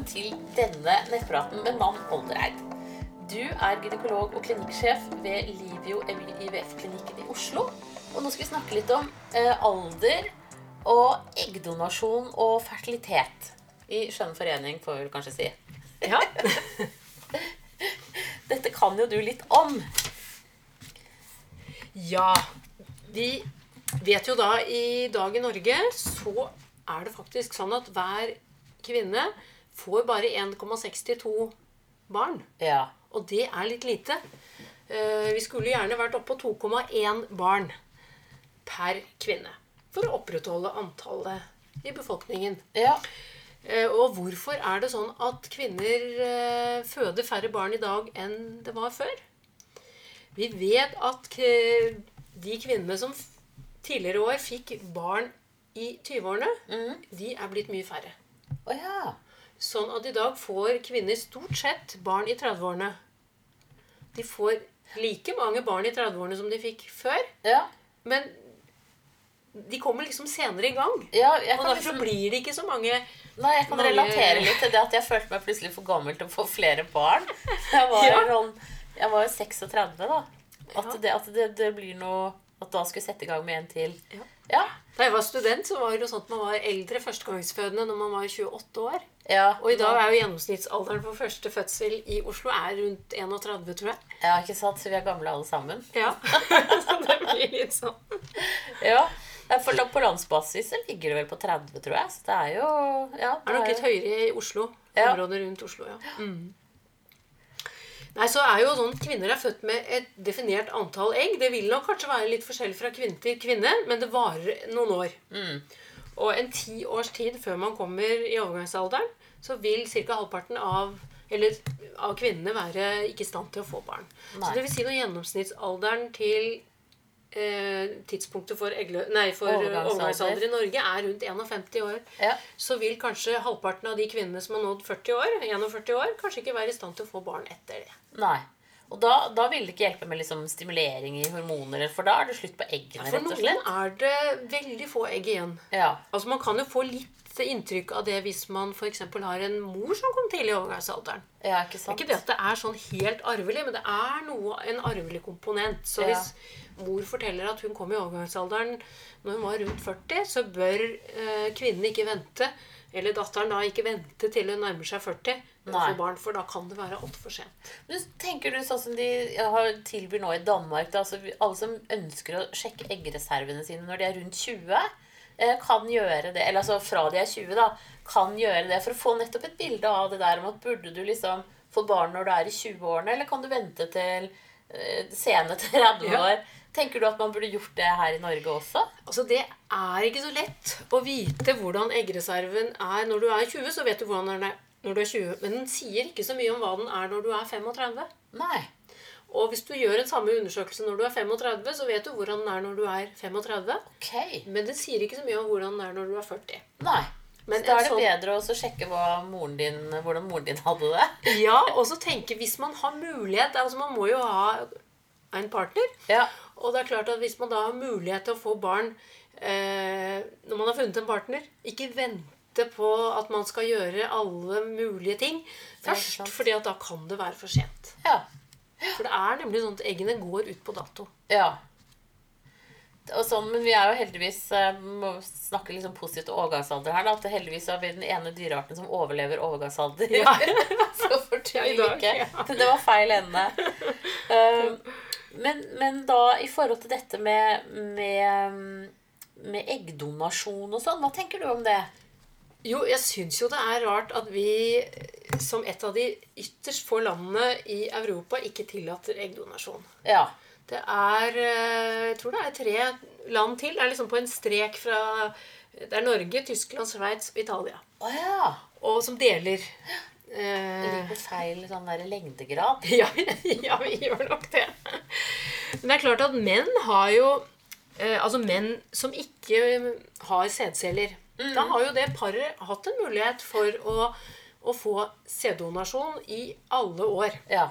velkommen til denne nettpraten med mann Oldereid. Du er gynekolog og klinikksjef ved Livio IVF-klinikken i Oslo. Og nå skal vi snakke litt om eh, alder og eggdonasjon og fertilitet. I skjønn forening, får vi vel kanskje si. Ja. Dette kan jo du litt om. ja. Vi vet jo da i dag i Norge så er det faktisk sånn at hver kvinne får bare 1,62 barn. Ja. Og det er litt lite. Eh, Vi skulle gjerne vært oppe på 2,1 barn per kvinne. For å opprettholde antallet i befolkningen. Ja. Eh, Og hvorfor er det sånn at kvinner eh, føder færre barn i dag enn det var før? Vi vet at de kvinnene som tidligere år fikk barn i 20-årene, de er blitt mye færre. Å ja. Sånn at i dag får kvinner stort sett barn i 30-årene. De får like mange barn i 30-årene som de fikk før, Ja. men de kommer liksom senere i gang. ja Og derfor liksom blir det ikke så mange Nei, jeg kan Mange- relatere litt til det at jeg følte meg plutselig for gammel til å få flere barn. Jeg var Ja. sånn Jeg var jo 36 da. At, det, at det, det blir noe At da skulle sette i gang med en til. Ja. Ja. Da jeg var student, så var det jo sånn at man var eldre førstegangsfødende når man var 28 år. Ja Og i dag er jo gjennomsnittsalderen for første fødsel i Oslo er rundt 31, tror jeg. Ja, ikke sant? Så vi er gamle alle sammen. Ja, Så det blir litt sånn. Ja. For på landsbasis så ligger det vel på 30, tror jeg. Så det er jo ja, Det er nok litt høyere i Oslo. Ja. Området rundt Oslo, ja. Mm. Nei, så er jo sånn Kvinner er født med et definert antall egg. Det vil nok kanskje være litt forskjell fra kvinne til kvinne, men det varer noen år. Mm. Og en ti års tid før man kommer i overgangsalderen, så vil ca. halvparten av, eller, av kvinnene være ikke i stand til å få barn. Nei. Så det vil si når gjennomsnittsalderen til eh, tidspunktet for, egle, nei, for Overgangsalder. overgangsalder i Norge er rundt 51 år, Ja. så vil kanskje halvparten av de kvinnene som har nådd 40 år, 41 år, kanskje ikke være i stand til å få barn etter det. Nei. Og da, da vil det ikke hjelpe med liksom stimulering i hormoner, for da er det slutt på eggene, For rett og noen er det veldig få egg igjen. Ja. Altså Man kan jo få litt inntrykk av det hvis man f.eks. har en mor som kom tidlig i overgangsalderen. ja, ikke Det er sant? ikke det at det er sånn helt arvelig, men det er noe, en arvelig komponent. Så Ja. hvis mor forteller at hun kom i overgangsalderen når hun var rundt 40, så bør eh, kvinnen ikke vente, eller datteren da ikke vente til hun nærmer seg 40 med å Nei. få barn, for da kan det være altfor sent. Men tenker du sånn som de har tilbyr nå i Danmark da, altså Alle som ønsker å sjekke eggreservene sine når de er rundt 20, eh, kan gjøre det. Eller altså fra de er 20, da. Kan gjøre det for å få nettopp et bilde av det der om at burde du liksom få barn når du er i 20-årene, eller kan du vente til eh, sene 30 Ja. år? Tenker du at man burde gjort det her i Norge også? Altså Det er ikke så lett å vite hvordan eggreserven er når du er 20. Så vet du hvordan den er når du er 20. Men den sier ikke så mye om hva den er når du er 35. Nei. Og hvis du gjør en samme undersøkelse når du er 35, så vet du hvordan den er når du er 35. Okay. Men det sier ikke så mye om hvordan den er når du er 40. Nei. Men Så da er det sånn- bedre å sjekke moren din, hvordan moren din hadde det. Ja, og så tenke hvis man har mulighet Altså Man må jo ha en partner. Ja. Og det er klart at hvis man da har mulighet til å få barn eh, når man har funnet en partner, ikke vente på at man skal gjøre alle mulige ting først. fordi at da kan det være for sent. ja. For det er nemlig sånn at eggene går ut på dato. Ja. Og sånn, men vi er jo heldigvis eh, må snakke liksom positivt om overgangsalder her. Da, at heldigvis er vi den ene dyrearten som overlever overgangsalder. Ja. Så fortvil Ja, ikke. ja. Det var feil ende. Eh, men, men da i forhold til dette med, med, med eggdonasjon og sånn, hva tenker du om det? Jo, jeg syns jo det er rart at vi som et av de ytterst få landene i Europa ikke tillater eggdonasjon. Ja. Det er eh, Jeg tror det er tre land til. Det er liksom på en strek fra Det er Norge, Tyskland, Sveits og Italia. Oh, ja. Og som deler. Det Eh, ligger på feil sånn der lengdegrad. ja, ja, vi gjør nok det. Men det er klart at menn har jo eh, Altså menn som ikke har sædceller. Da har jo det paret hatt en mulighet for å, å få sæddonasjon i alle år. Ja.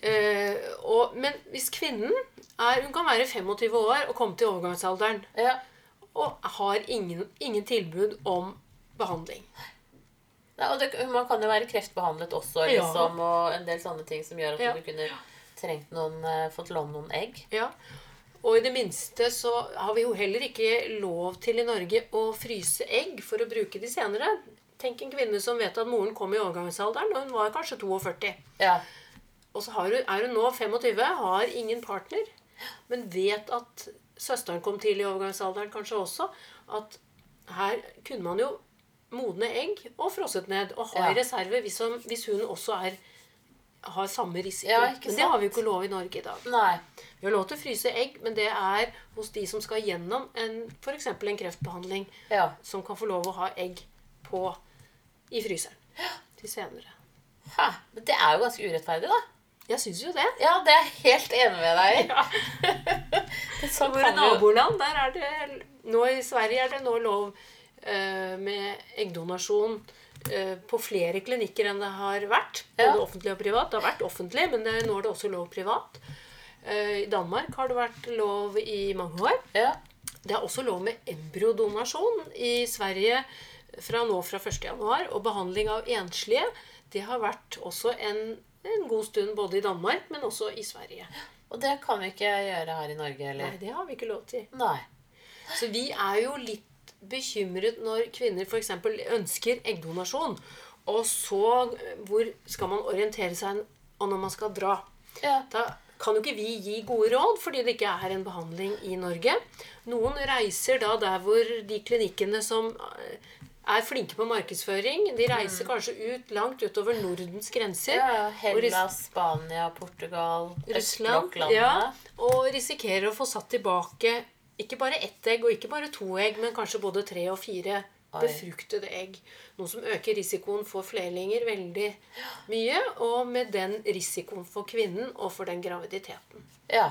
Eh, og, men hvis kvinnen er, hun kan være 25 år og komme til overgangsalderen ja. og har ingen, ingen tilbud om behandling. Nei, og det, man kan jo være kreftbehandlet også, Ja. liksom, og en del sånne ting som gjør at Ja. du kunne trengt noen, eh, fått låne noen egg. Ja. Og i det minste så har vi jo heller ikke lov til i Norge å fryse egg for å bruke de senere. Tenk en kvinne som vet at moren kom i overgangsalderen, og hun var kanskje 42. Ja. Og så har hun, er hun nå 25, har ingen partner, men vet at søsteren kom tidlig i overgangsalderen kanskje også. At her kunne man jo modne egg og frosset ned og ha Ja. i reserve hvis, hun- hvis hun også er, har samme risiko. Ja, men det har vi jo ikke lov i Norge i dag. Nei. Vi har lov til å fryse egg, men det er hos de som skal gjennom en, f.eks. en kreftbehandling, Ja. som kan få lov å ha egg på i fryseren til senere. Hæ. Men det er jo ganske urettferdig, da. Jeg syns jo det. Ja, det er jeg helt enig med deg i. sånn Våre kan vi jo naboland, der er det Nå i Sverige er det nå lov uh, med eggdonasjon på flere klinikker enn det har vært. Både Ja. offentlig og privat. Det har vært offentlig, men det, nå er det også lov privat. Eh, I Danmark har det vært lov i mange år. Ja. Det er også lov med embryodonasjon i Sverige fra nå fra 1. januar. Og behandling av enslige det har vært også en, en god stund både i Danmark, men også i Sverige. Og det kan vi ikke gjøre her i Norge, Nei, det har vi ikke lov til. Nei. Så vi er jo litt bekymret når kvinner f.eks. ønsker eggdonasjon. Og så eh, hvor skal man orientere seg og når man skal dra? Ja. Da kan jo ikke vi gi gode råd fordi det ikke er en behandling i Norge. Noen reiser da der hvor de klinikkene som eh, er flinke på markedsføring, de reiser kanskje ut langt utover Nordens grenser. Mm. ja. Hellas, Spania, Portugal, Russland. Ja, og risikerer å få satt tilbake ikke bare ett egg og ikke bare to egg, men kanskje både tre og fire befruktede egg. Noe som øker risikoen for flerlinger veldig mye, og med den risikoen for kvinnen og for den graviditeten. Ja.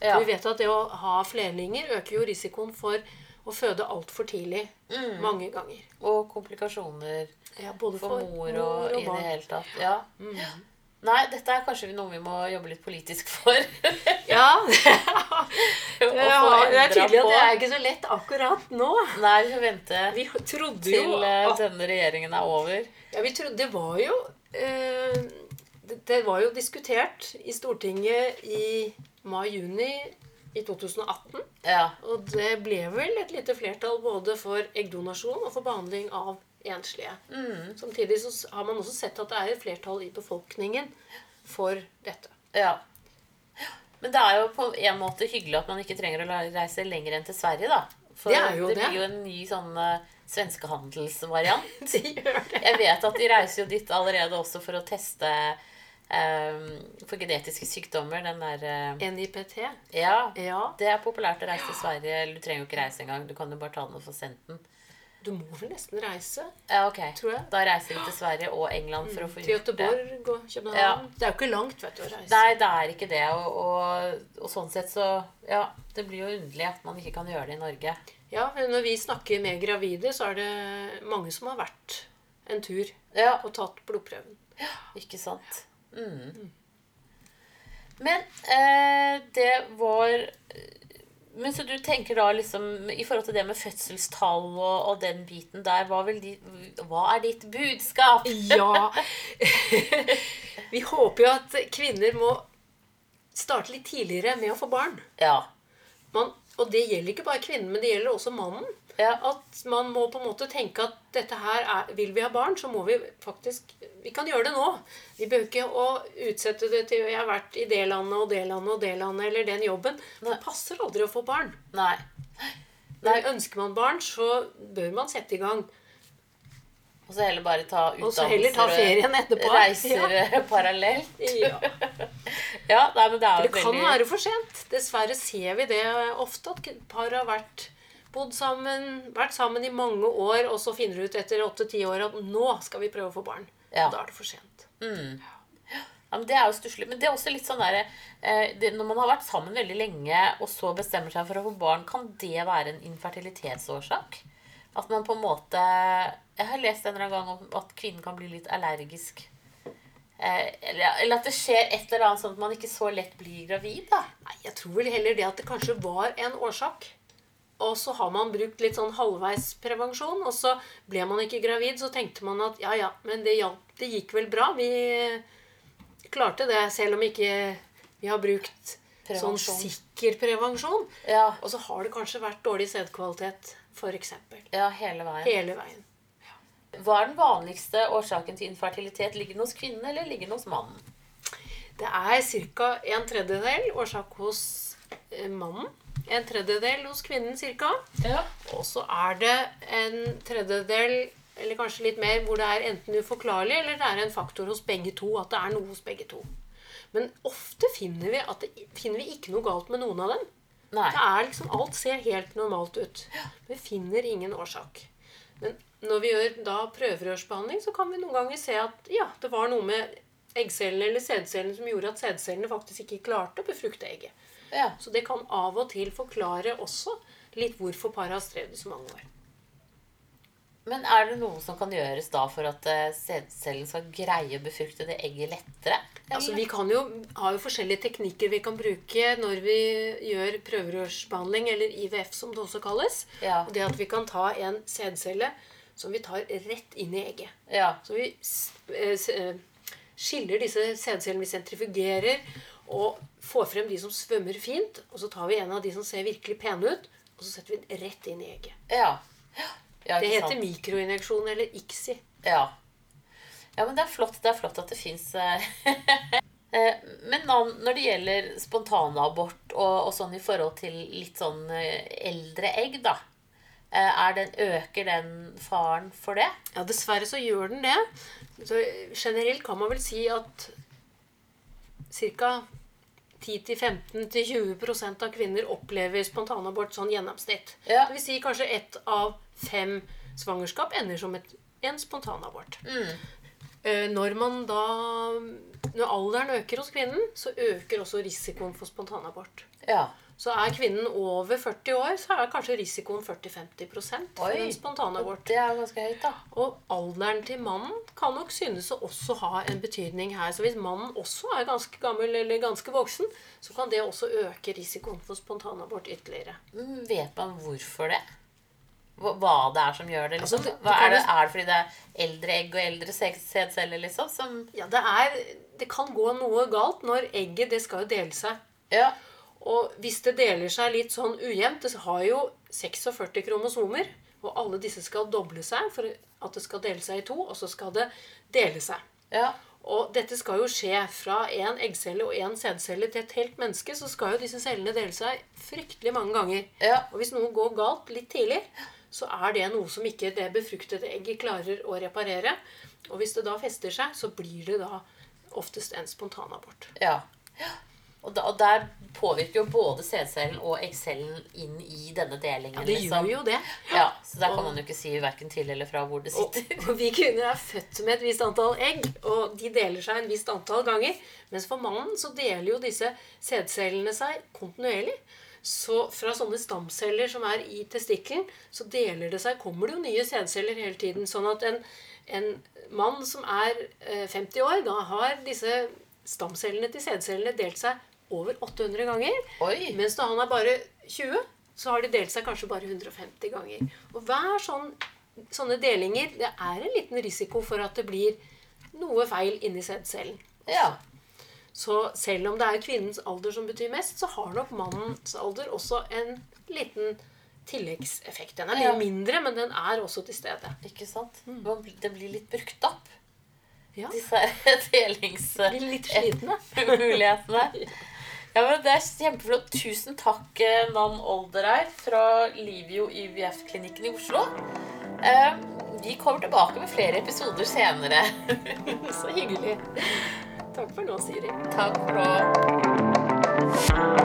ja. Vi vet at det å ha flerlinger øker jo risikoen for å føde altfor tidlig Mm. mange ganger. Og komplikasjoner Ja, både for mor og, i det barn. hele tatt. Ja. Mm. Nei, dette er kanskje noe vi må jobbe litt politisk for. Ja, det få er endret tydelig at det er ikke så lett akkurat nå. Nei, vi får vente Vi trodde jo til eh, at denne regjeringen er over. Ja, vi trodde, Det var jo eh, det, det var jo diskutert i Stortinget i mai-juni i 2018. Ja. Og det ble vel et lite flertall både for eggdonasjon og for behandling av enslige. Mm. Samtidig så har man også sett at det er et flertall i befolkningen for dette. ja. Men det er jo på en måte hyggelig at man ikke trenger å reise lenger enn til Sverige, da. For Det det. blir jo en ny sånn uh, svenskehandelsvariant. De gjør det. Jeg vet at de reiser jo dit allerede også for å teste um, for genetiske sykdommer. Den der uh, NIPT. Ja. Ja. Det er populært å reise til Sverige. Eller du trenger jo ikke reise engang. Du kan jo bare ta den og få sendt den. Du må vel nesten reise Ja, ok. Tror jeg. Da reiser vi til Sverige og England for å få til gjort det. Göteborg og København. Ja. Det er jo ikke langt vet du, å reise. Nei, det er ikke det. Og, og, og sånn sett så Ja, det blir jo underlig at man ikke kan gjøre det i Norge. Ja, men Når vi snakker med gravide, så er det mange som har vært en tur Ja, og tatt blodprøven. Ja, ikke sant. Mm. Men eh, det var Men så du tenker da liksom I forhold til det med fødselstall og, og den biten der, hva, de, hva er ditt budskap? Ja. vi håper jo at kvinner må starte litt tidligere med å få barn. Ja. Man, og det gjelder ikke bare kvinnen, men det gjelder også mannen. Ja. At man må på en måte tenke at dette her er, vil vi ha barn, så må vi faktisk Vi kan gjøre det nå. Vi behøver ikke å utsette det til jeg har vært i det landet og det landet og det landet eller den jobben. Det passer aldri å få barn. Nei. Nei. ønsker man barn, så bør man sette i gang. Og så heller bare ta Og så heller ta utdannelser ferien etterpå. og reiser ja. parallelt. Ja. Ja, nei, men det det kan veldig være for sent. Dessverre ser vi det ofte, at par har vært bodd sammen, vært sammen i mange år, og så finner du ut etter åtte-ti år at nå skal vi prøve å få barn. Ja. Og da er det for sent. Ja, men Det er jo stusslig. Men det er også litt sånn der, eh, det, Når man har vært sammen veldig lenge, og så bestemmer seg for å få barn, kan det være en infertilitetsårsak? At man på en måte Jeg har lest en eller annen gang om at kvinnen kan bli litt allergisk. Eh, eller, eller at det skjer et eller annet sånn at man ikke så lett blir gravid. da. Nei, jeg tror vel heller det at det kanskje var en årsak. Og så har man brukt litt sånn halvveis prevensjon, og så ble man ikke gravid. Så tenkte man at ja, ja, men det, hjalp, det gikk vel bra. Vi klarte det, selv om ikke vi har brukt sånn sikker prevensjon. Ja, Og så har det kanskje vært dårlig sædkvalitet, f.eks. ja, hele veien. Hele veien. Hva er den vanligste årsaken til infertilitet? Ligger den hos kvinnen, eller ligger den hos mannen? Det er ca. en tredjedel årsak hos eh, mannen. En tredjedel hos kvinnen ca. Ja. Og så er det en tredjedel, eller kanskje litt mer, hvor det er enten uforklarlig eller det er en faktor hos begge to. At det er noe hos begge to. Men ofte finner vi, at det, finner vi ikke noe galt med noen av dem. Nei. Det er liksom, Alt ser helt normalt ut. Vi finner ingen årsak. Men når vi gjør da prøverørsbehandling, så kan vi noen ganger se at ja, det var noe med eggcellene eller sædcellene som gjorde at sædcellene faktisk ikke klarte å befrukte egget. Ja. Så det kan av og til forklare også litt hvorfor paret har strevd i så mange år. Men er det noe som kan gjøres da for at eh, sædcellen skal greie å befrukte det egget lettere? Altså, vi kan jo, har jo forskjellige teknikker vi kan bruke når vi gjør prøverørsbehandling, eller IVF som det også kalles. Ja. Og det at vi kan ta en sædcelle som vi tar rett inn i egget. Ja. Så vi eh, eh, skiller disse sædcellene, vi sentrifugerer og får frem de som svømmer fint. Og så tar vi en av de som ser virkelig pene ut, og så setter vi den rett inn i egget. Ja. ja Det heter sant? mikroinjeksjon eller ICSI. Ja. ja, men det er flott, det er flott at det fins Men når det gjelder spontanabort og, og sånn i forhold til litt sånn eh, eldre egg, da eh, er den, Øker den faren for det? Ja, dessverre så gjør den det. Så generelt kan man vel si at ca. 10-15-20% av kvinner opplever spontanabort sånn gjennomsnitt. Ja. Det vil si kanskje ett av fem svangerskap ender som et, en spontanabort. Mm. Når man da Når alderen øker hos kvinnen, så øker også risikoen for spontanabort. Ja. Så er kvinnen over 40 år, så er kanskje risikoen 40-50 for Oi. en spontanabort. Det er ganske høyt, da. Og alderen til mannen kan nok synes å også ha en betydning her. Så hvis mannen også er ganske gammel eller ganske voksen, så kan det også øke risikoen for spontanabort ytterligere. Mm, Vet man hvorfor det? Hva, det er som gjør det? liksom? Altså, Hva, er, det, er det fordi det er eldre egg og eldre sæd- sædceller, liksom? Som Ja, det, er, det kan gå noe galt når egget det skal jo dele seg. Ja. Og hvis det deler seg litt sånn ujevnt Det har jo 46 kromosomer, og alle disse skal doble seg for at det skal dele seg i to, og så skal det dele seg. Ja. Og dette skal jo skje fra en eggcelle og en sædcelle til et helt menneske. Så skal jo disse cellene dele seg fryktelig mange ganger. Ja. Og hvis noe går galt litt tidlig, så er det noe som ikke det befruktede egget klarer å reparere. Og hvis det da fester seg, så blir det da oftest en spontanabort. ja. Og, da, og der påvirker jo både sædcellen og eggcellen inn i denne delingen. Ja, Det liksom. gjør jo det. Ja, Så der kan man jo ikke si verken til eller fra hvor det sitter. og vi kvinner er født med et visst antall egg, og de deler seg en visst antall ganger. Mens for mannen så deler jo disse sædcellene seg kontinuerlig. Så fra sånne stamceller som er i testikkelen, så deler det seg, kommer det jo nye sædceller hele tiden. Sånn at en, en mann som er eh, 50 år, da har disse stamcellene til sædcellene delt seg over 800 ganger. Oi! Mens da han er bare 20, så har de delt seg kanskje bare 150 ganger. Og hver sånn, sånne delinger, det er en liten risiko for at det blir noe feil inni sædcellen. Ja. Så selv om det er kvinnens alder som betyr mest, så har nok mannens alder også en liten tilleggseffekt. Den er mye Ja. mindre, men den er også til stede. Ikke sant? Mm. Det blir litt brukt opp, Ja, disse delingsmulighetene. Litt slitne. Ja, men Det er kjempeflott. Tusen takk, eh, Nan Olderheim fra Livio IVF-klinikken i Oslo. Eh, Vi kommer tilbake med flere episoder senere. Så hyggelig. Takk for nå, Siri. Takk for nå.